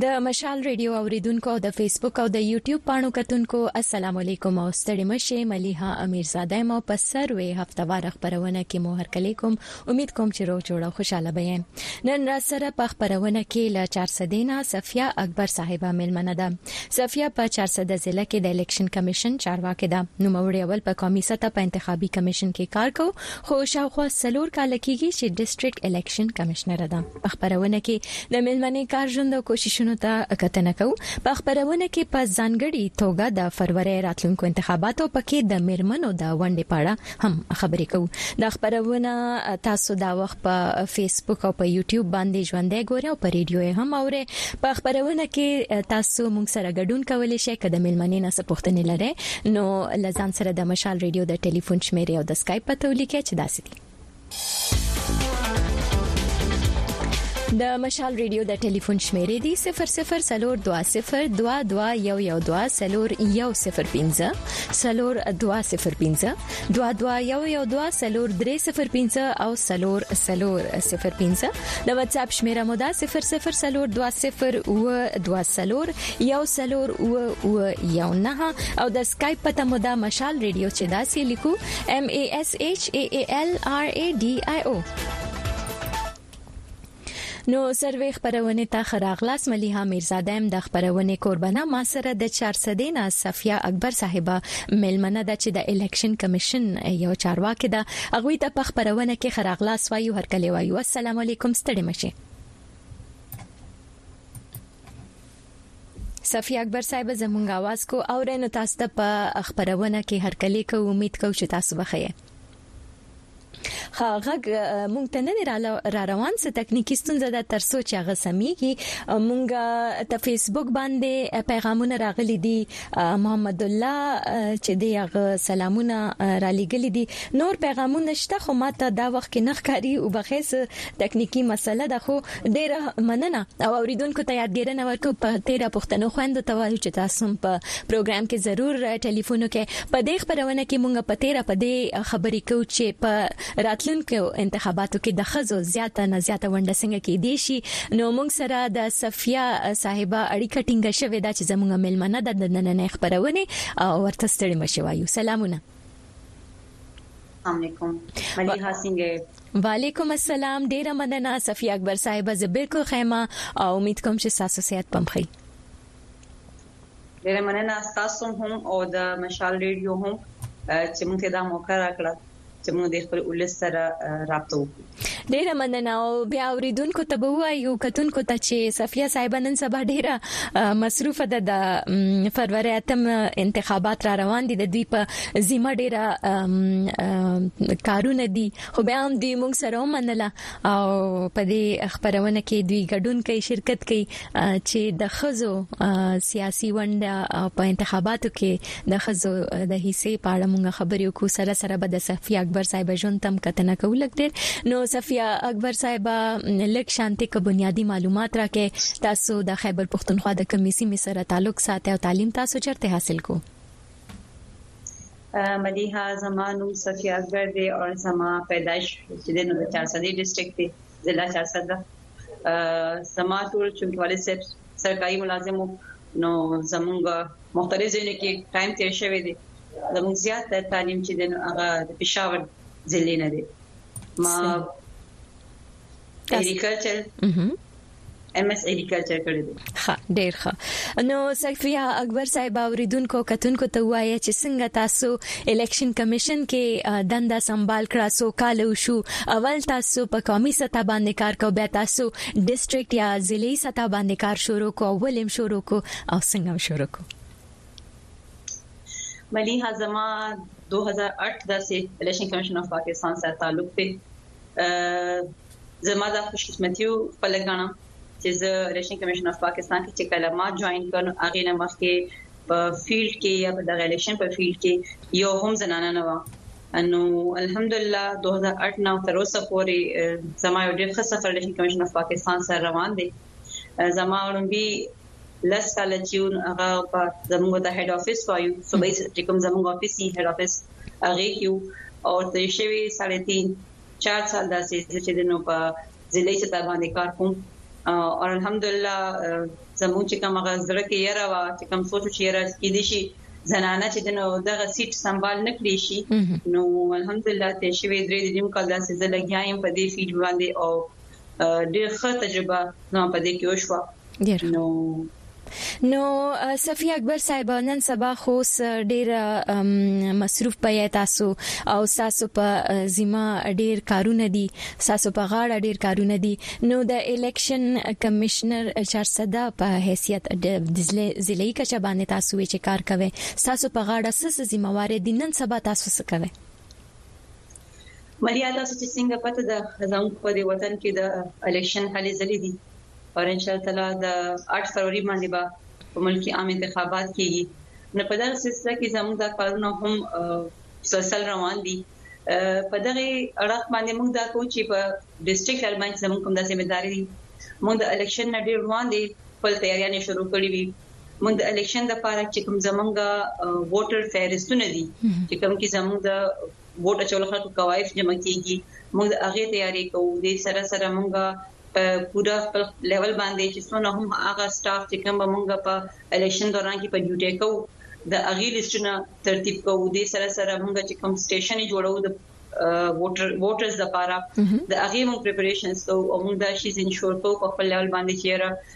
د مشال رېډيو اورېدونکو او د فېسبوک او د يوټيوب پاڼو کتونکو السلام عليکم او ستړې مه شئ مليحه اميرزاده يم او په سروې هفتواره خپرونه کې مو هرکلی کوم اميد کوم چې روغ جوړ او خوشاله به يې نن را سره په خپرونه کې له چارسدینا صفیه اکبر صاحبه مېلمنه ده صفیه په چارسده ضلع کې د الیکشن کمیشن چارواکې ده نوموړې اول په قومي سطح په انتخابي کمیشن کې کار کو خو شاوخوا څلور کال کېږي چې ډیسټریکټ الیکشن کمشنر ده په خبرونه کې د ملمنې کار ژوند او کوششونو ته کتنه کوو په خبرونه کې په ځانګړي توګه د فروری راتلونکو انتخاباتو پکې د ملمنو د ونډې په اړه هم خبرې کوو دا خبرونه تاسو دا وخت په فیسبوک او په یوټیوب باندې ژوندې ګورئ او په ریډیو هم اورئ په خبرونه کې تاسو موږ سره ګډون کولای شئ کله ملمنې نه سپوښتنې لرئ نو لزان سره د مشال ریډیو د ټلیفون شمیرې او د اسکایپ په تولیکه چې داسې دي د مشال ریډیو د ټلیفون شمیرې دی 002022112015 00201522112015 او 000015 د واتس اپ شمیره مو ده 002022012015 او د اسکایپ پته مو ده مشال ریډیو چې دا سې لیکو M A S H A A L R A D I O نو سروي خبرونه ته خراغلاس مليها میرزاده هم د خبرونه قربانه ما سره د 400 نه صفیا اکبر صاحبہ ملمنه د چې د الیکشن کمیشن یو چارواکي ده هغه ته په خبرونه کې خراغلاس وایو هر کله وایو السلام علیکم ستړي مشه صفی اکبر صاحب زمونږ اواز کو اورئ نو تاسو ته په خبرونه کې هرکلی کوو امید کوو چې تاسو به ښه یې خا غږ مونږ ته نه را روان څه تکنیکی ستونزه ده تر څو چې هغه سميږي مونږ ته فیسبوک باندې پیغامونه راغلي دي محمد الله چې دی هغه سلامونه را لګل دي نور پیغامونه شته خو ماته دا وخت کې نخکاری او بخیس تکنیکی مسله ده خو ډیره مننه او اوریدونکو ته یادګیرنه ورکو په تیر پښتنو خوند ته وایو چې تاسو په پروګرام کې ضرور ټلیفون وکړئ په دې خبرونه کې مونږ په تیر په دې خبرې کوو چې په راتلونکو انتخاباتو کې د ښځو زیاته نه زیاته ونډه څنګه کېدی شي نو موږ سره د صفیه صاحبه اړیکه ټینګه شوې ده چې زموږ میلمنه ده د نننۍ خبرونه او ورته ستړي مشي وایو سلامونه علیکم ملي حسینګه وعلیکم السلام ډیره مننه صفی اکبر صاحب زه بالکل خیمه او امید کوم چې تاسو صحت پمخی ډیره مننه تاسو هم او د مشال ریډیو هم چې موږ ته دا موقع راکړه چې موږ د خپل ولس سره رابطه وکړو. ډېره مننه او بیا اورېدونکو ته به ووایو کتونکو ته چې صفیه صاحبه نن سبا ډېره مصروفه ده د فرورۍ اتم انتخابات را روان دي د دوی په ذمه ډېره کارونه دي خو بیا هم دوی موږ سره ومنله او په دې خبرونه کې دوی ګډون کوي شرکت کوي چې د خزو سیاسي ونډه په انتخاباتو کې د خزو د حصے په اړه موږ خبرې وکړو سره سره به د صفی اکبر صاحب ژوند تم کتنه کوو لګډر نو صفی اکبر صاحب لک شانتي ک بنیادی معلومات راکې تاسو د خیبر پښتونخوا د کمیسی می سره تعلق ساتي او تعلیم تاسو چرته حاصل کو مدیحه زما نوم صفی اکبر دی او زما پیدایش چې د نوبتار سدي ډیسټریکټ دی ضلع سیاست ده زما ټول چمتوالي صاحب سرکاري ملازمو نو زمونږ مختلف ځینې کې ټایم تیر شوی دی زمونږ زیات تر تعلیم چې د هغه پېښور ضلع نه دی ما اګریکلچر ایم ایس اګریکلچر کړی دی ښه ډیر ښه نو سیفیا اکبر صاحب اوریدونکو کتونکو ته وایي چې څنګه تاسو الیکشن کمیشن کې دنده سمبال کړه سو کال وشو اول تاسو په قومي سطح باندې کار کو بیا تاسو ډیسټریکټ یا ضلعي سطح باندې کار شروع کو ولیم شروع کو او څنګه شروع کو ملي هزما 2008 د الیکشن کمیشن اف پاکستان سره تعلق دی زما د خوشقسمتي خپل ګڼم چې زه الیکشن کمیشن اف پاکستان کې چې کله ما جوائن کړم هغه نه مخکې په فیلډ کې یا په دغه الیکشن په فیلډ کې یو هم زنانه نه و نو الحمدلله 2008 نو تر اوسه پورې زما یو ډېر ښه سفر الیکشن کمیشن اف پاکستان سره روان دی زما وړاندې لس کاله چې هغه په زموږ د هډ افیس وایو صوبایي چې کوم زموږ افیس یې هډ افیس هغه کې او د شوي ساړه تین چار سال داسې چې د نو په ضلعي سطح باندې کار کوم او الحمدلله زموږ چې کوم غزړه کې یره وا چې کوم سوچ چې یره کې دي شي زنانه چې دنو دغه سیټ سمبال نکړي شي نو الحمدلله ته شوي درې دیم کال داسې زلګیایم په دې فیډ باندې او ډیر ښه تجربه زما په دې کې وشوه نو نو صفی اکبر صاحب نن سبا خو ډیر مصروف پي تاسو او تاسو په ذمہ ډیر کارونه دي تاسو په غاړه ډیر کارونه دي نو د الیکشن کمشنر چارسده په حیثیت د ضلعي کچه باندې تاسو چې کار کوي تاسو په غاړه څه ذمہ واري دي نن سبا تاسو څه کوي ملیا تاسو چې څنګه پته ده زموږ په دې وطن کې د الیکشن هلې ځلې دي او ان شاء الله تعالی د 8 فروری باندې به په ملک کې عام انتخابات کیږي نو په دغه سلسله کې زموږ د کارونه هم مسلسل روان دي په دغه اړه باندې موږ دا کوو چې په ډیسټریکټ لړ باندې زموږ کوم د ذمہ داري دي موږ د الیکشن نه ډیر روان دي خپل تیاریاں شروع کړې وي موږ د الیکشن د لپاره چې کوم زمونږ ووټر فهرستونه دي چې کوم کې زمونږ د ووټ اچولو خلکو کوایف جمع کیږي موږ د هغه تیاری کوو د سره سره موږ په پوره خپل لیول باندې چې څونه هم هغه سټاف چې کوم موږ په الیکشن دوران کې په ډیوټي کوو د هغه لیستونه ترتیب کوو د سره سره موږ چې کوم سټیشن جوړو د ووټر ووټرز لپاره د هغه موږ پریپریشنز کوو او موږ دا شی انشور کوو په خپل لیول باندې چې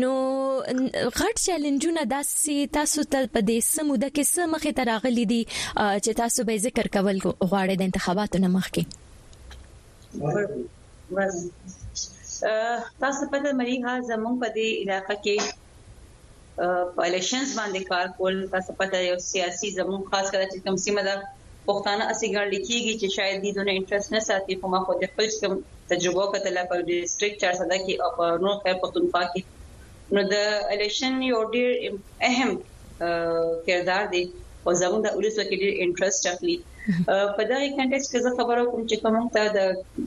نو غټ چیلنجونه داسې تاسو ته په دې سموده کې څه مخې ته راغلي دي چې تاسو به ذکر کول غواړئ د انتخاباتو نه مخکې تاسو په دې مری ها زمونږ په دې علاقې کې په الیکشنز باندې کار کول تاسو په دې یو سیاسي زمون خاص کړه چې کوم سیمه ده پښتانه اسی ګړل کیږي چې شاید دې دونه انټرست نه ساتي خو ما خو د خپل تجربه وکتله په ډیسټریکټ چارسده کې او په نور خیر پښتونخوا کې نو د الیکشن یو ډیر اهم کردار دی او زموږ د الیکشن کې ډیر انټرست اخلي په دغه کنټیکس کې زه خبرو کوم چې کوم ته د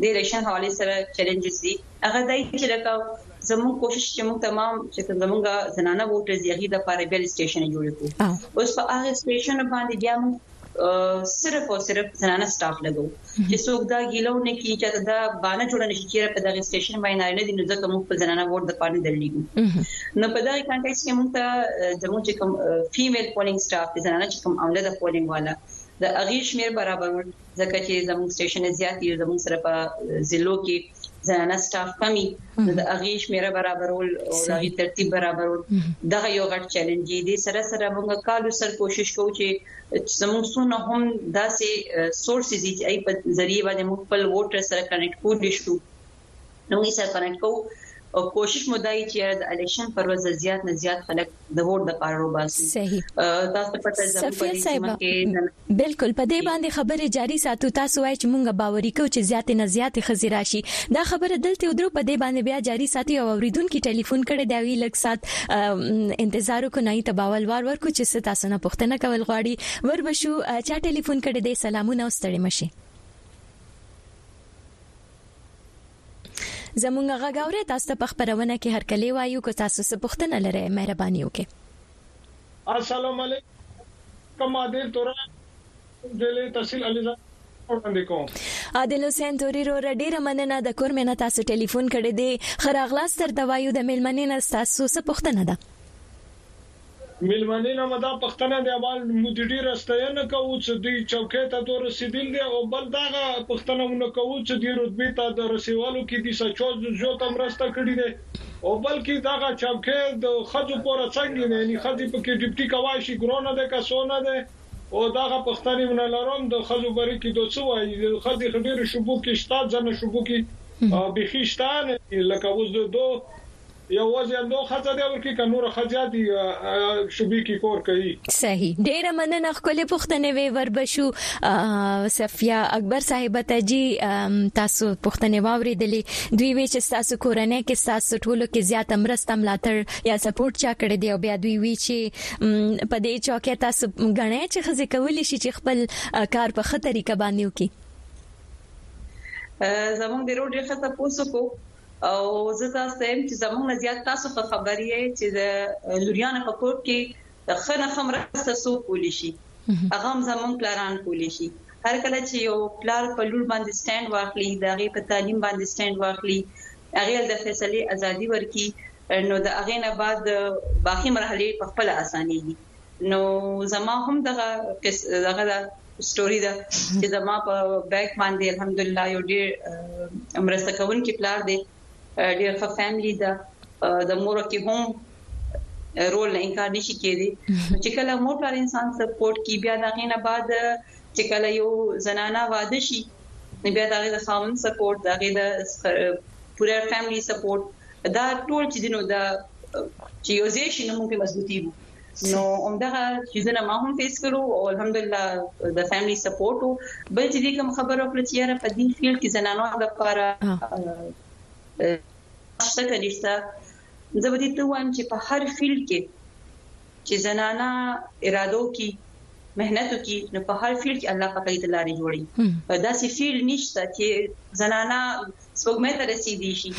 د الیکشن حواله سره چیلنجز دي هغه دای چې لکه زموږ کوشش چې موږ تمام چې زموږ زنانه ووټرز یې د لپاره بیل سټیشن جوړ کړو اوس په هغه سټیشن باندې بیا موږ صرف او صرف زنانه سټاف لګو چې څوک دا ګیلو نه کی چې دا باندې جوړ نشي چې په دغه سټیشن باندې نارینه دي نو ځکه موږ په زنانه ووټ د پاره درلېګو نو په دغه کانټیکس کې موږ ته زموږ چې کوم فیمیل پولینګ سټاف د زنانه چې کوم عمله د پولینګ والا د اغیش میر برابر ځکه چې زموږ سټیشن زیات یو زموږ سره په ضلعو کې زنانه سټاف کمی نو د اغي شمیره برابرول او د اغي ترتیب برابرول دغه یو غټ چیلنج دی سره سره موږ کالو سر کوشش کوو چې زموږ سونه هم داسې سورسز چې ای په ذریعہ باندې موږ خپل ووټر سره کنیکټ کولی شو نو یې سره کنیکټ کوو او کوشش مو دای چې د الیکشن پر ورځ زیات نه زیات خلک د ووټ د پاره وباسي صحیح تاسو په تجربه سفیر صاحب بالکل په دې باندې خبره جاری ساتو تاسو وایئ چې مونږه باوري کو چې زیات نه زیات خزي راشي دا خبره دلته ودرو په دې باندې بیا جاری ساتي او اوریدونکو ټلیفون کړي دا وی لک سات انتظار کو نه ته باول وار ورکو چې تاسو نه پښتنه کول غواړي وربشو چا ټلیفون کړي دې سلامونه او ستړي مشي زمونږ غږ اورئ تاسو ته په خپرونه کې هرکلی وایو که تاسو څه پوښتنه لرئ مهرباني وکړئ. السلام علیکم کم عادل تورا دلې تحصیل علیزاد وړاندې کوم عادل حسین توري رور ډیره مننه د کور مینه تاسو ټلیفون کړی دی خراغلاس تر توایو د میلمنې نه تاسو څه پوښتنه ده میلمنی نه مو دا پښتنه دی اول مو دی ډیره ستاینه کوو چه دی چوکی ته دو رسیدیل دی او بل دا غه پښتنه مو نه کوو چه دی رتبی ته د رسیولو کی دی سچو ځو ته مرسته کړی دی او بل کی دا غه چوکی د ښځو پوره څنګه دی یعنی ښځی په کی ډیپټی کوای شی ګرونه دی که سو نه دی او دا غه پښتنی مو نه لروم د ښځو بری کی دو څه وایی ښځی خه ډیری شوبو کی شته ځنه شوبو کی بیخی شته نه دی لکه اوس د دو یواځی همدو ښځه دی ورکی که نور ښه زیاتی شوبی کی کور کوی. صحیح ډیره مننه ښکلې پوښتنې وې وربه شو صفیه اکبر صاحبه ته جی تاسو پوښتنې واوریدلې دوی وی چې تاسو کورنۍ کې تاسو ټولو کې زیات مرسته ملاتړ یا سپورټ چا کړی دی او بیا دوی وی چې په دې چوکه تاسو غنئ چې خزه کولی شي چې خپل کار په خه طریقه باندې وکړي زموږ ډیرو ډیر خطه پوسو کو او زه تاسو ته وایم چې زموږ نه زیات تاسو په خبر یې چې د لوریانو په کور کې د خنه خم راسته سو کولی شي هغه هم زموږ پلاران کولی شي هر کله چې یو پلار په لور باندې سټاند واخلي دا غي په تعلیم باندې سټاند واخلي هغه د فیصله ازادي ورکي نو د هغه نه بعد باقي مرحله په خپل اسانيږي نو زما هم دغه دغه سټوري ده چې زما په بیک باندې الحمدلله یو ډیر مرسته کوونکي پلار دی ډیر ښه فیملی ده د مور کې هم رول نه انکار نشي کېدی چې کله مور پر انسان سپورټ کی بیا دا غینه بعد چې کله یو زنانه واده شي بیا دا غي د خاون سپورټ دا غي د پوره فیملی سپورټ دا ټول چې دینو دا چې یو ځای شي نو موږ مضبوطی وو نو همدغه چیزونه ما هم فیس کړو او الحمدلله د فیملی سپورټ او بل چې کوم خبرو کړ چې یاره په دې فیلډ کې زنانو لپاره شته کنيشته زه به دې ته وایم چې په هر فیلډ کې چې زنانا ارادو کې مهنت وکي نو په هر فیلډ کې الله پاک دې لارې جوړي دا سي فیلډ نشته چې زنانا سپوږمۍ ته رسیدي شي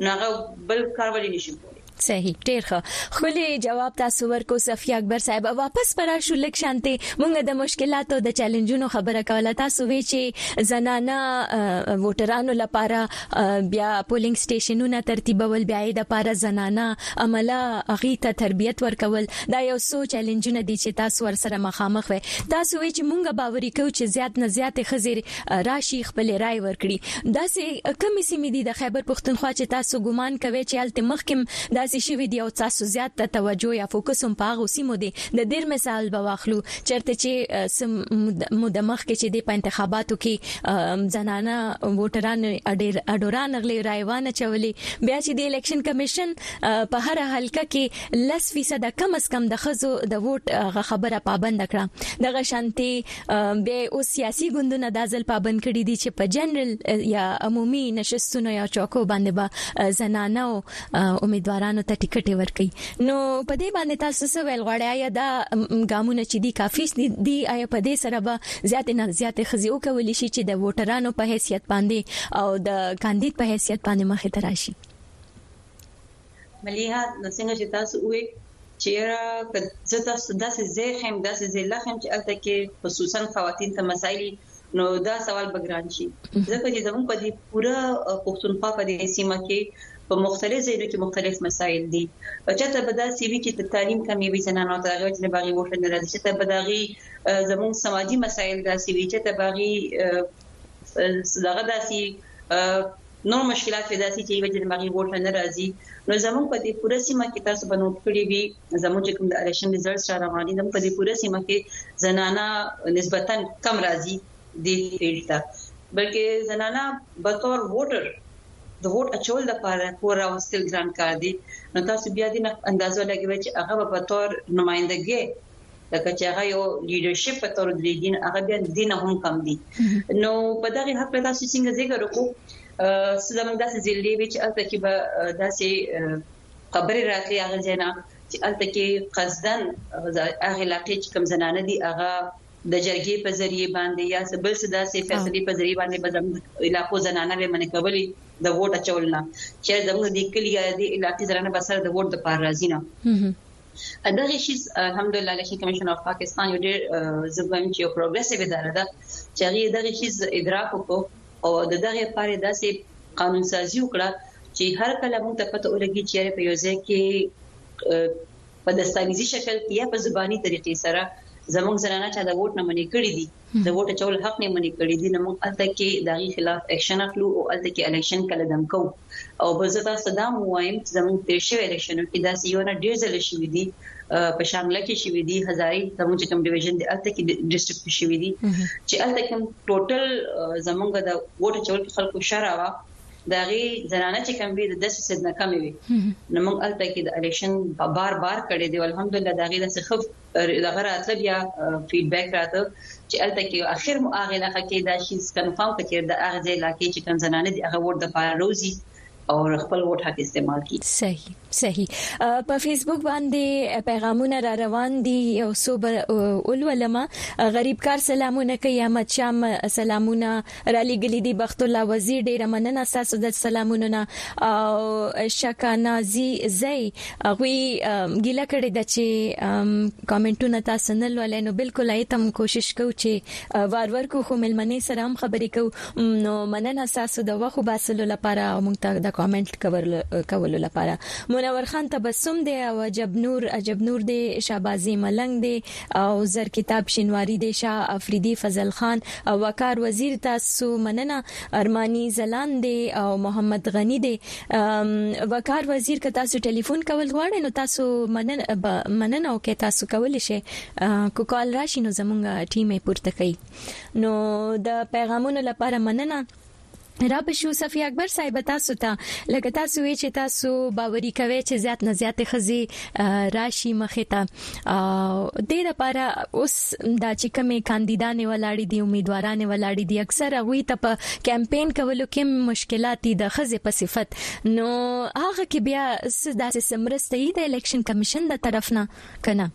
نو هغه بل کار ولې نشو کولی. صحیح ډیر ښه ښکلی جواب تاسو ورکو صفی اکبر صاحب واپس به راشو لږ شانتی مونږ د مشکلاتو او د چیلنجونو خبره کوله تاسو وی چی زنانه ووټرانو لپاره بیا پولینګ سټیشنونه ترتیبول بیا یی لپاره زنانه عمله هغوی ته تربیت ورکول دا یو څو چیلنجونه دی چی تاسو ورسره مخامخ وی تاسو وی چی مونږ باوری کوو چی زیات نه زیاتی ښځی راشي خپل رائې ورکړي داسې کمی سیمې دي د خیبر پښتونخوا چې تاسو ګومان کوي چې هلته مخکم داسې شوی دی او تاسو زیات ته توجه یا فوکس هم په هغه سیمو دی د دیر مثال به واخلو چرته چې سم مد مخ کې چې د په انتخاباتو کې زنانه ووټران اډیر اډوران غلې رایوانه چولې بیا چې د الیکشن کمیشن په هر حلقه کې لس فیصد کم اس کم د خزو د ووټ غ خبره پابند کړه دغه شانتي بیا او سیاسي ګوندونه دا ځل پابند کړي دي چې په جنرال یا عمومي نشستونو یا چوکو باندې به زنانه او امیدوارانو ته ټیکټ ورکړي نو په دې باندې تاسو څه ویل غواړئ یا دا ګامونه چې دي کافي دي یا په دې سره به زیات نه زیات خزي او کول شي چې د ووټرانو په حیثیت باندې او د کاندید په حیثیت باندې مخه تراشي مليحه څنګه چې تاسو وې چې را زه تاسو ته داسې زه خیم داسې زه لخم چې الته کې خصوصا خواتین ته مسایل نو دا سوال بګران شي ځکه چې زموږ په دې پوره پښتونخوا په دې سیمه کې په مختلف ځایونو کې مختلف مسایل دي چاته به دا سیوی چې د تعلیم کمی وي زنانو ته هغه چې باغی ووټ نه راځي چې ته به داغي زموږ سماجی مسایل دا سیوی چې ته باغی دغه داسي نور مشکلات پیدا سي چې یوه چې دماغي غوټه نه راځي نو زموږ په دې پوره سیمه کې تاسو به نوټ کړی وي زموږ چې کوم د الیکشن ریزلټس را روان دي زموږ په دې پوره سیمه کې زنانه نسبتا کم راځي د فیلډ ته بلکې زنانه به تور ووټر د ووټ اچول د پاره کور او ستل ځان کار دي نو تاسو بیا د اندازو لګوي چې هغه به تور نمائندګي لکه چې هغه یو لیډرشپ په تور دی دین هغه بیا دین هم کم دي نو په دغه حق له تاسو څنګه ذکر وکړو سلام داسې ضلع وی چې الته کې به داسې خبرې راتلې هغه جنا چې الته کې قصدن هغه علاقې چې کم زنانه دي هغه د جرګې په ذریعه باندې یا سبل صدا سي فیصله په ذریعه باندې به زموږ علاقو زنانه به منې کولې د ووټ اچولنا چې زموږ د کلی یا د علاقې زنانه به سره د ووټ د پار راځي نه دغه شي الحمدلله الیکشن کمیشن اف پاکستان یو ډیر زبم چې یو پروګرسیو اداره ده چې هغه دغه شي ادراک وکړو او دغه لپاره داسې قانون سازي وکړه چې هر کله موږ ته پته ولګي چې په یو ځای کې په دستاویزي شکل یا په زبانی طریقې سره زموږ زنانه چې د ووټ نه منې کړې دي د ووټ اچولو حق نه منې کړې دي نو موږ هلته کې د هغې خلاف اکشن اخلو او هلته کې الیکشن کله دم کوو او بل زه تاسو ته دا هم ووایم چې زموږ تیر شوی الیکشنو کې داسې یو نه ډیر ځله شوي دي په شانګله کې شوي دي هزاري زموږ چې کوم ډیویژن دی هلته کې ډیسټریکټ کې شوي دي چې هلته کوم ټوټل زموږ د ووټ اچول کې خلکو شرع وه دا غي زنانه چې کم وي د 10 فیصد نه کم وي نو موږ الته کې د الیکشن بار بار کړي دی الحمدلله دا غي د سخف دغه راتله بیا فیډ بیک راته چې الته کې اخر مو هغه علاقه کې دا شي کنفرم کړ چې د هغه ځای علاقې چې کوم زنانه دي هغه ووټ د پاره روزي او خپل ووټ حق استعمال کړي صحیح صحیح په فیسبوک باندې پیغامونه را روان دي یو څو اولولما غریب کار سلامونه کوي احمد شام سلامونه راليږلي دي بخت الله وزير ډيره مننه ستاسو د سلامونو نه او شکا نازي زي غوي ګيله کړي د چي کمنټونه تاسو نه لولای نو بالکل ایتم کوشش کو چي وار ور کو خو ملمنې سره هم خبرې کو نو مننه تاسو د وخو باسلو لپاره او مونږ ته د کمنټ کول کولو لپاره منور خان تبسم دی او عجب نور عجب نور دی شابازي ملنګ دی او زر کتاب شینواری دی شه افریدی فضل خان او وقار وزیر تا سو مننه ارمانی ځلاند دی او محمد غنی دی وقار وزیر که تا سو ټلیفون کول غواړی نو تا سو مننه مننه او که تا سو کول شی کو کال راشی نو زمونږ ټیم یې پورته کوي نو د پیغامونو لپاره مننه رب شو صفی اکبر صاحب تاسو ته لکه تاسو وی چې تاسو باوري کوي چې زیات نه زیات خزي راشي مخه ته د دې لپاره اوس دا چې کومې کاندیدان ولاړې دي امیدواران ولاړې دي اکثر هغه ته په کمپاین کولو کې مشکلات دي د خزي په صفت نو هغه کې بیا داسې سمرسته دي د الیکشن کمیشن د طرف نه کنه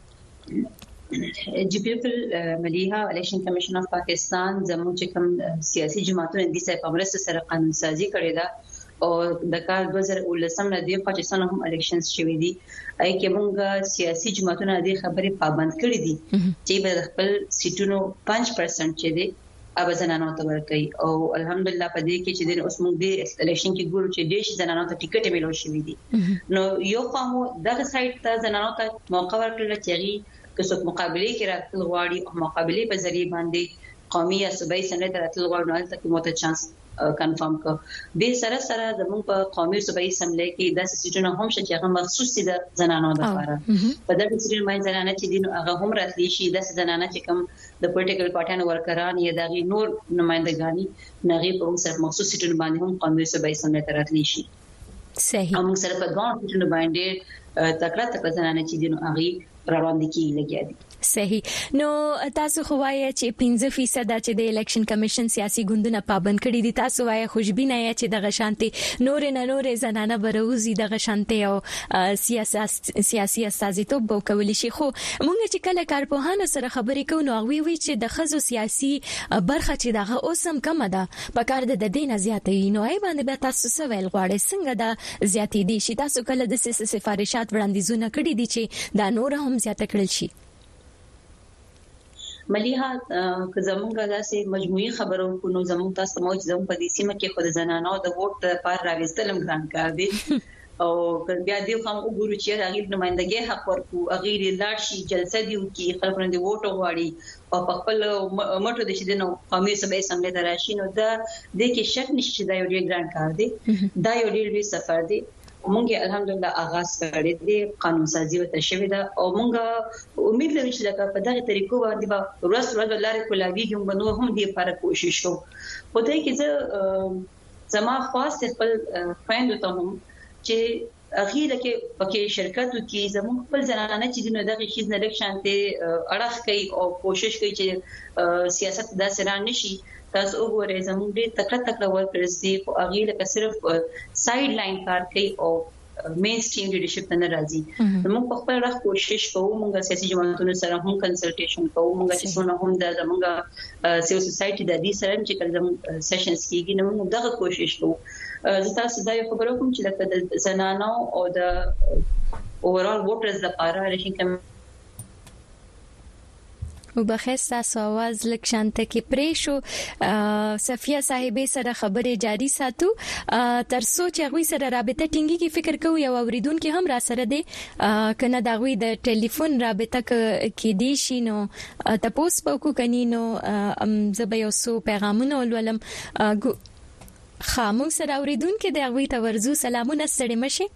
جی بالکل مليها الیکشن کمیشن اف پاکستان زموږ چې کوم سیاسي جماعتونه دي چې په مرسته سره قانون سازي کړې ده او د کال 2019 نه دی خو چې څنګه هم الیکشنز شوې دي اې کې موږ سیاسي جماعتونه دې خبرې پابند کړې دي چې به خپل سیټونو 5% چې دي هغه زنانو ته ورکړي او الحمدلله په دې کې چې د اوس موږ د الیکشن کې ګورو چې ډېر شي زنانو ته ټیکټ ملو شوې دي نو یو خو دغه سایت ته زنانو ته موقع ورکړل چې هغه که څوک مقابله کې راتل غواړي او مقابله په ذریعہ باندې قومي یا صوبایي سمې ته راتل غواړي نو تلته کې مو ته چانس کنفرم کړ دې سره سره زموږ په قومي او صوبایي اسمبلی کې داسې سیټونه هم شته چې هغه مخصوص دي د زنانو لپاره په دغه سیټ باندې زنانه چې دین هغه هم راتلی شي د زنانه چې کوم د پولیټیکل پارټانو ورکران یا دغه نور نمائندګانی نغې په هم سره مخصوص سیټونه باندې هم قومي او صوبایي اسمبلی ته راتلی شي صحیح هم سره په دوه سیټونه باندې تکړه تکړه زنانه چې دین هغه روان دي کې لګیا دي صحیح نو تاسو خو وایي چې 15% چې د الیکشن کمیشن سیاسي ګوندونه پابند کړي دي تاسو وایي خوشبینه یې چې د غشانتي نور نه نور زنانه بروزي د غشانتي او سیاسي سیاسي استازیتوب به کولی شي خو مونږ چې کله کارپوهانو سره خبرې کوو نو هغه وی چې د خزو سیاسي برخه چې دغه اوسم کم ده په کار د دې نه زیاتې نو ای باندې به تاسو سوال غواړي څنګه دا زیاتیدی شي تاسو کله داسې څه سفارشات وړاندیزونه کړي دي چې دا نور هم زیات کړل شي؟ مليحه که زمونږ داسې مجموعي خبرو کو نو زمونږ تاسو موج زموږ په دې سیمه کې خود زنانو د ووټ لپاره راوستلم ګران کار دی او بیا دې هم وګورو چې هغه نمائندګي حق ورکو هغه لاړ شي جلسه دی وکي خلکو نه ووټ غواړي او په خپل مټو دې چې دنو قومي سبې سملې ته راشي نو دا د کې شک نشي چې دا یو ډیر ګران کار دی دا یو ډیر لوی سفر دی مونږ الحمدلله آغاز کړی دی قانون سازي وته شوې ده او مونږ امید لرو چې لکه په دغه طریقو باندې به ورځ ورځ لارې کولاوی کوم نو هم دې لپاره کوشش کوو خو ته کې زه زما خاص خپل فیندو ته هم چې هغه د کې پکې شرکت وکي زموږ خپل زنانه چې دنه دغه شیز نه لک شانته اړخ کوي او کوشش کوي چې سیاست دا سره نشي تاسو وګورئ زموږ ډېر تکړه تکړه ورکرز دي خو هغه لکه صرف سايډ لاين کار کوي او مین سټریم لیډرشپ ته نه راځي موږ په خپل رخ کوشش کوو موږ سیاسي جماعتونو سره هم کنسلټیشن کوو موږ چې څونه هم د زموږ سیو سوسايټي د دې سره چې کله زموږ سیشنز کیږي نو موږ دغه کوشش کوو زه تاسو دا یو خبرو کوم چې لکه د زنانو او د اوورال ووټرز لپاره الیکشن کم وبخښ تاسو आवाज لک شانته کې پرې شو صفیه صاحبې سره خبرې جاری ساتو تر څو چې غوي سره رابطه ټینګي کې فکر کوو یو اوریدونکو هم را سره دی کنه دا غوي د ټلیفون رابطه کې دی شي نو تاسو په کو کني نو زبې اوسو پیغامونه ولولم ښه مونږ سره اوریدونکي دی هغوی ته ورځو سلامونه ستړي مشي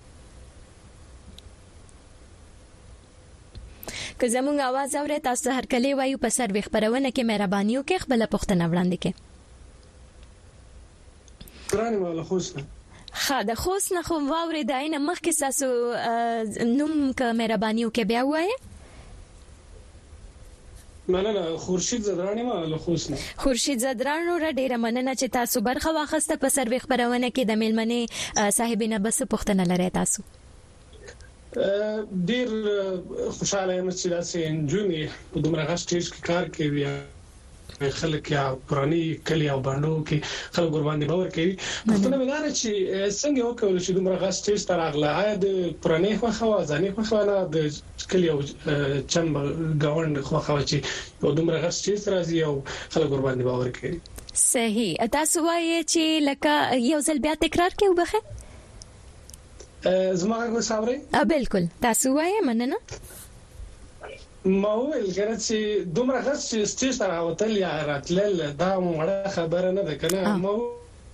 که زموږ आवाज اورئ تاسو ته هرکلی وایو په سروې خپرونه کې مهرباني وکړئ خپله پوښتنه وړاندې کړئ ګرانې ما له خوست نه ښه د خوست نه خو واورېده نه مخکې ستاسو نوم که مهرباني وکړئ بیا ووایئ مننه خورشید ځدراڼ یم له خوست نه. خورشید ځدراڼ وروره ډیره مننه چې تاسو برخه واخسته په سروې خپرونه کې د میلمنې صاحبې نه به څه پوښتنه لری تاسو؟ ډیر خوشحاله یم چې داسې نجونې په دومره غټ سټیج کې کار کوي. په خلک یا پرانی کلی او بانډو کې خلک ور باندې باور کوي پښتنه مې دار چې څنګه وکول شي دومره غا سټیج تر اغله آیا د پرانی خو خو ځانې خو خو نه د کلی او چم گاوند خو خو چې په دومره غا سټیج راځي او خلک ور باندې باور کوي صحیح تاسو وایي چې لکه یو ځل بیا تکرار کې وبخه زما غږ وساوري بالکل تاسو وایي مننه ما وویل کنه چې دومره غس چې سټیج ته راوتل یا راتلل دا وړه خبره نه ده کنه ما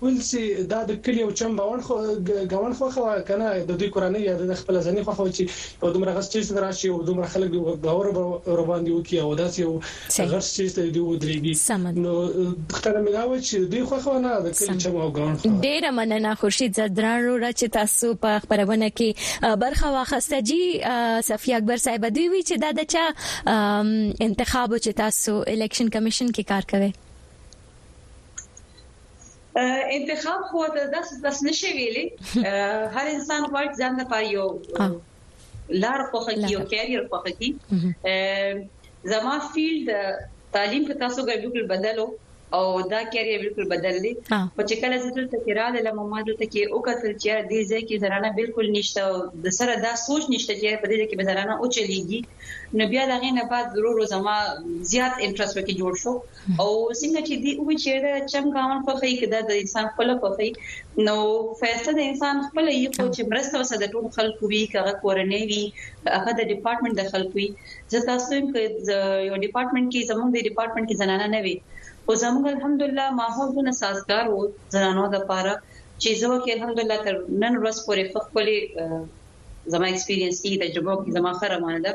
ویل چې دا د کلی او چم باوند خو ګاوند خو خو کنه د دوی کورنۍ یا د خپل ځنی خو خو چې په دومره غس سټیج ته راشي او دومره خلک دی باور ور باندې وکي او داسې غس سټیج ته دی ودرېږي نو پوښتنه مې دا وه چې د دوی خوښه وه نه د کلي چم او ګاونډ خلک. ډېره مننه خورشید ځدراڼ وروره چې تاسو په خپرونه کې برخه واخسته جی صفی اکبر صاحب دوی وی چې دا د چا انتخاب و چې تاسو الیکشن کمیشن کې کار کوئ انتخاب خو د داس داس نشي ویلي هر انسان غواړي ځان لپاره یو لار خوخه کی او کیریئر خوخه کی زما فیلډ تعلیم په تاسو کې بالکل بدلو او دا کیریئر بالکل بدل دی خو چې کله زه دلته کې رااله لمه ما دلته کې او کتل چې دې ځای کې زنانه بالکل نشته او د سره دا سوچ نشته چې په دې کې به زنانه او چلیږي نو بیا دا غي نه بعد ضرور زما زیات انټرست وکي جوړ شو او څنګه چې دی وی چې دا چمګاون په خې کې دا د انسان خپل په خې نو فیصله د انسان خپل یې خو چې مرسته وسه د ټول خلکو وی کغه کورنۍ وی هغه د ډپارټمنټ د خلکو وی زه تاسو هم کې یو ډپارټمنټ کې زموږ د ډپارټمنټ کې زنانه نه وی او زموږ الحمدلله ماحول دونه سازگار وو زنانو د پاره چې زه وکه الحمدلله تر نن ورځ پورې خپل زما ایکسپیرینس کې تجربه کې زما خره روانه ده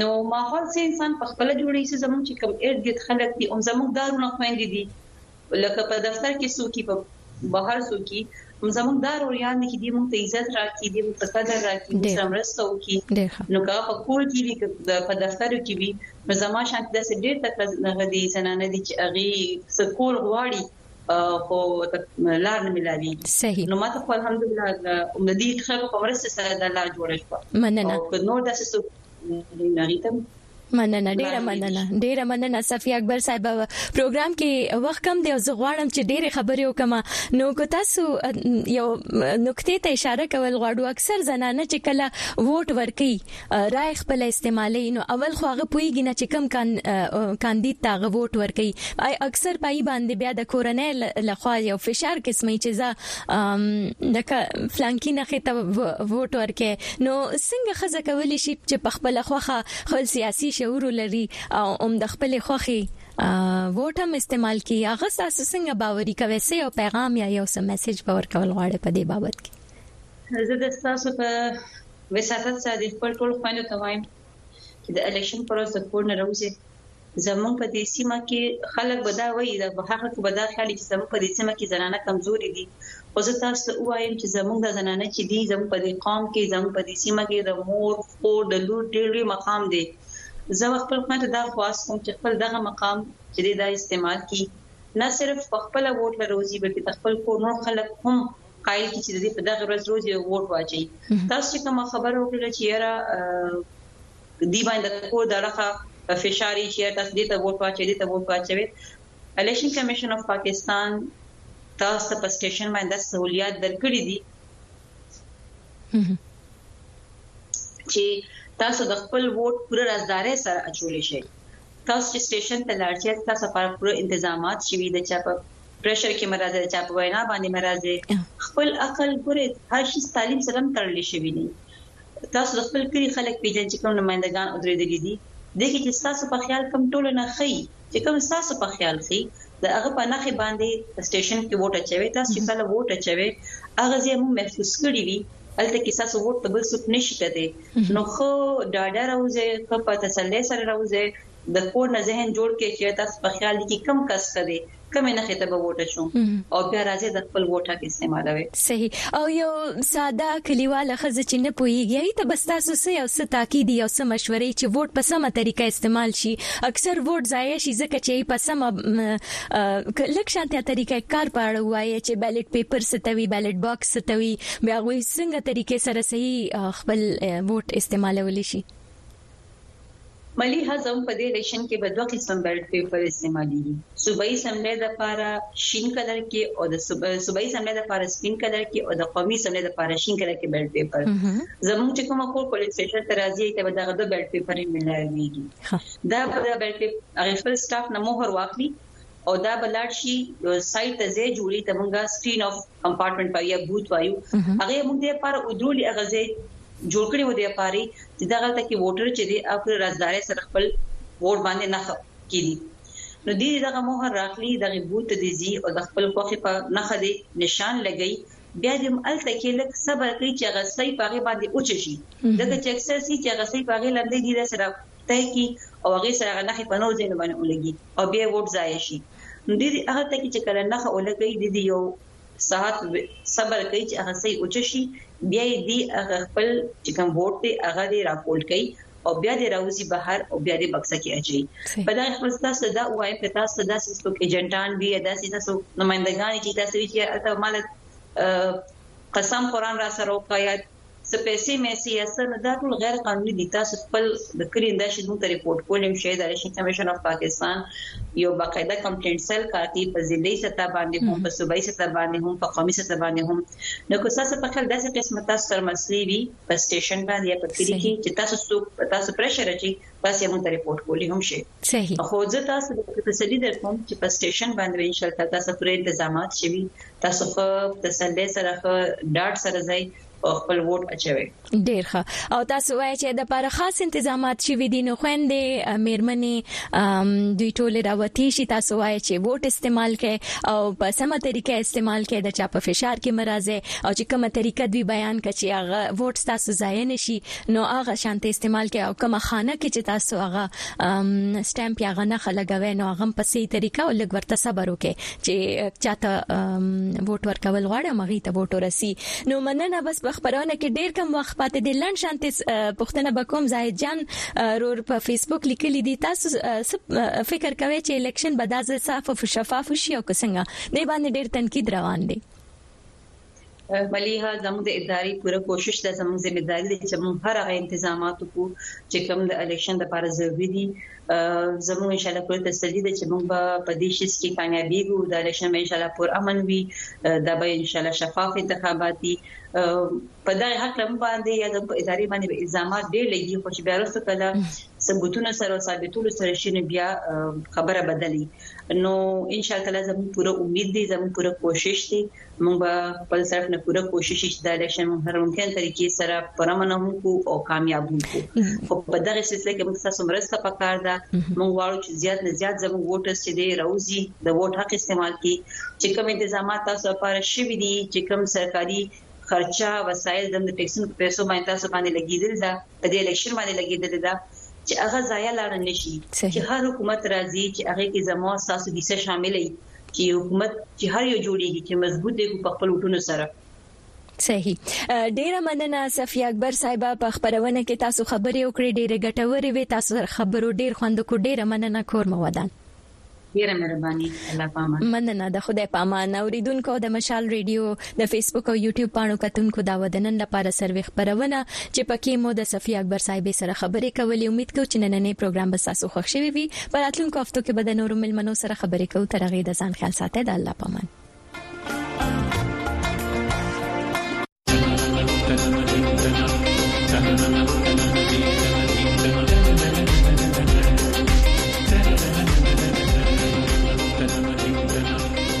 نو ماحول سه انسان په خپل جوړي چې زموږ چې کوم ارد ګرد خلک دي هم زموږ دارونه خويندې دي لکه په دفتر کې سوکي په بهر سوکي هم زموږ دار او یان دي چې دې موږ ته عزت راکړي دې موږ ته قدر راکړي موږ سره مرسته وکړي نو که په کور کې وي په دفتر کې وي نو زما شانت د سړي تک نه غدي زنانه دي چې اغي سکول غواړي خو لار نه ملاوي صحیح نو ماته خو الحمدلله د دې خلکو په مرسته سره د لار جوړ شو مننه او نو د څه نغیتم مننه ډیره مننه ډیره مننه صفی اکبر صاحب پروګرام کې وخت کم دی او زه غواړم چې ډیره خبرې وکم نو کو تاسو یو نقطې ته اشاره کول غواړو اکثر زنانه چې کله ووټ ورکي رایه خپله استعمالوي نو اول خو هغه پوهیږي نه چې کوم کاندید ته هغه ووټ ورکوي اکثر په ای باندې بیا د کورنۍ لخوا یو فشار قسمي چې زه د فلانکی نه خته ووټ ورکې نو څنګه خزه کولی شي چې په خپل خوخه خپل سیاسي شعور لري او هم د خپل خوخي ووټ هم استعمال کی هغه تاسو څنګه باوري کوي سه یو پیغام یا یو سم میسج باور کول غواړي په دې بابت کې زه د تاسو په وساطت صادق خپل ټول خويندو ته وایم چې د الیکشن پر ورځ د کور نه راوځي زمونږ په دې سیمه کې خلک به دا وایي دا په هغه کې به دا خیال چې زمونږ په دې سیمه کې زنانه کمزوري دي خو زه تاسو ته وایم چې زمونږ د زنانه چې دي زمونږ په دې قوم کې زمونږ په دې سیمه کې د مور او د لور ډېر مقام دی زه خپل خپل دا خواص کوم چې خپل دغه مقام چې دا استعمال کړي نه صرف خپل ووټ لروزي بلکې خپل کور نور خلک هم قائل کی چې د په دغه ورځ روز یو ووټ واچي تاسو چې کوم خبر وکړه چې یاره دی باندې کور دغه فشاري چې تاسو دې ته ووټ واچي دې ته ووټ واچي الیکشن کمیشن اف پاکستان تاسو په سټیشن باندې سہولیات درکړي دي چې تاسو د خپل ووټ پوره رازداري سره اچول شي تاسو چې سټیشن ته لاړ شئ تاسو لپاره پوره تنظیمات شوي د چا په پريشر کې مه راځئ چا په وينا باندې مه راځئ خپل عقل ګورئ هر شي تعلیم سره هم تړلی شوی دی تاسو د خپل کلی خلک پیژنئ چې کوم نمائندګان ودرېدلي دي دغه چې تاسو په خیال کم ټول نه خي چې کوم تاسو په خیال خي د هغه په نخې باندې سټیشن کې ووټ اچوي تاسو چې کله ووټ اچوي هغه ځای مو محفوظ کړی وي الته کې تاسو ووټ ته بل څوک نشي کته نو خو ډاډه راوځي په تسلی سره راوځي د کور نه ذهن جوړ کې چې تاسو په خیال دي کې کم کس کړي کومې نښې ته به ووټ اچوم او بیا راځي د خپل ووټ حق استعمالوي. صحیح او یو ساده کلیواله ښځه چې نه پوهیږي هغې ته به ستاسو څه یو څه تاکید یو څه مشورې چې ووټ په سمه طریقه استعمال شي اکثر ووټ ضایع شي ځکه چې هغې په سمه که لږ شانتیا طریقه کار په اړه ووایې چې بیلټ پیپر څه ته وي بیلټ باکس څه ته وي بیا هغوی څنګه طریقې سره صحیح خپل ووټ استعمالولی شي. ملي هضم، په دې رېشن کې به دوه قسمه بېلټ پېپر استعمالېږي، صوبايي اسمبلۍ لپاره شين کلر کې او د صوبايي اسمبلۍ لپاره سپين کلر کې او د قومي اسمبلۍ لپاره شين کلر کې بېلټ پېپر. زموږ چې کومه خور پولينګ سټېشن ته راځي، هغې ته به دغه دوه بېلټ پېپر ملاوېږي. دا به د بېلټ پېپر هغې خپل سټاف نه مهر واخلي او دا بلار شي سایت ته ځای جوړي ته مونږه سټین اف کمپارټمنټ پایو بوت وایو هغه مونږ د پر ودرولي هغه ځای جوړ کړی و دی پاري چې دا غلطه کې ووټر چې دی خپل رازدار سره خپل ووټ باندې نه کیدي نو دې دغه مهر راخلي دغه بوت دي زی او د خپل خوخي په نخه دي نشان لګي بیا د الته کې لک صبر کوي چې غسي پاغه باندې اوچ شي دغه چې اکثر سي چې غسي پاغه لاندې دي سره طی کړي او هغې سره هغه نښې په نورو ځایونو باندې ولګي او بیا یې ووټ ضایع شي نو دې دې هغه ته کې چې کله نښه ولګوي دې دې یو ساعت صبر کوي چې هغه صحیح اوچه شي بیا یې دې هغه خپل چې کوم ووټ دی هغه دې راپورټ کوي او بیا دې راوځي بهر او بیا دې بکسه کې اچي په دا خپل تاسو دا وایم په تاسو دا سیس په ایجنټان دی دا سیس تاسو نمائندګان چې تاسو چې تاسو مال قسم قران را سره وکړئ څه پیسې میسې یا څه نو دا ټول غیر قانوني دي تاسو خپل د کلي نه داسې موږ ته ریپورټ کول هم شی د الیکشن کمیشن اف پاکستان یو باقاعده کمپلینټ سیل کار کوي په ضلعي سطح باندې هم په صوبایي سطح باندې هم په قومي سطح باندې هم نو که تاسو په خل داسې قسمت تاسو سره مسلې وي په سټیشن باندې یا په کلي کې چې تاسو څوک تاسو پرشر اچي تاسو موږ ته ریپورټ کول هم شي صحیح. خو زه تاسو ته په تسلی درکوم چې په سټیشن باندې به انشاالله تاسو پوره انتظامات شوي تاسو خو تسلی سره خو ډاټ سره ځای او خپل ووټ اچوي ډیر ښه او تاسو وایي چې د لپاره خاص تنظیمات شوي دي نو خويندې میرمنې دوی ټول راوتی شي تاسو وایي چې ووټ استعمال کړي او په سمه طریقه استعمال کړي د چا په فشار کې مرزه او چې کومه طریقه دوی بیان کړي هغه ووټ تاسو ضایع نشي نو هغه شانتې استعمال کړئ او کومه خانه کې چې تاسو هغه سټامپ یا هغه نښه لګوي نو هغه په صحیح طریقه او لږ ورته صبر وکړئ چې چاته ووټ ورکول غواړي مغي ته ووټ ورسي نو مننه بس په خبرونه کې ډیر کم وخت پاتې دی لن شانتې پښتنه بکوم زاهد جان رور په فیسبوک لیکلی دی تاسو فکر کوي چې الیکشن به دازه صاف او شفاف شي او څنګه نه باندې ډیر تنقید روان دی مليحه زموږ د ادارې پوره کوشش ده زموږ ذمہ داري ده چې موږ هر هغه انتظامات وکړو چې کوم د الیکشن لپاره ضروري دي زموږ ان شاء الله پوره تسلی ده چې موږ به په دې شي کې کامیابی وو د الیکشن به ان شاء الله پر امن وي دا به ان شاء الله شفاف انتخابات دي په دغه حق لم باندې یا د ادارې باندې الزامات ډېر لګي خو چې بیا وروسته کله ثبوتونه سره ثابتولو سره شي نه بیا خبره بدلی نو ان شاء الله زموږ پوره امید دي زموږ پوره کوشش دي موږ به خپل طرف نه پوره کوشش چې دا الیکشن موږ هر ممکن طریقې سره پرمنه هم کو او کامیاب هم کو خو په دغه سلسله کې موږ تاسو مرسته پکار ده موږ غواړو چې زیات نه زیات زموږ ووټرز چې دی راوځي د ووټ حق استعمال کړي چې کوم انتظامات تاسو لپاره شوي دي چې کوم سرکاري خرچه وسایل د ټیکسونو په پیسو باندې تاسو باندې لګیدل دا په دې الیکشن باندې لګیدل دا چې هغه ځای لاړ نشي چې هر حکومت راځي چې هغه کې زموږ ساسو دي څه شاملې چې حکومت چې هر یو جوړیږي چې مضبوط دی خو په خپل وټونو سره صحیح ډیره مننه صفی اکبر صاحب په خبرونه کې تاسو خبرې وکړې ډیره ګټورې وې تاسو سره خبرو ډیر خوند کو ډیره مننه کور مو ودان ډیره مهرباني الله پامان مننه د خدای پامان اوریدونکو د مشال ریډیو د فیسبوک او یوټیوب پاڼو کتونکو دا وه د نن لپاره سروې خپرونه چې پکې مو د صفیه اکبر صاحبې سره خبرې کولې امید کوو چې نننې پروګرام به ستاسو خوښ شوی وي په راتلونکو هفتو کې به د نورو ملمنو سره خبرې کوو تر هغې د ځان خیال ساتئ د الله پامان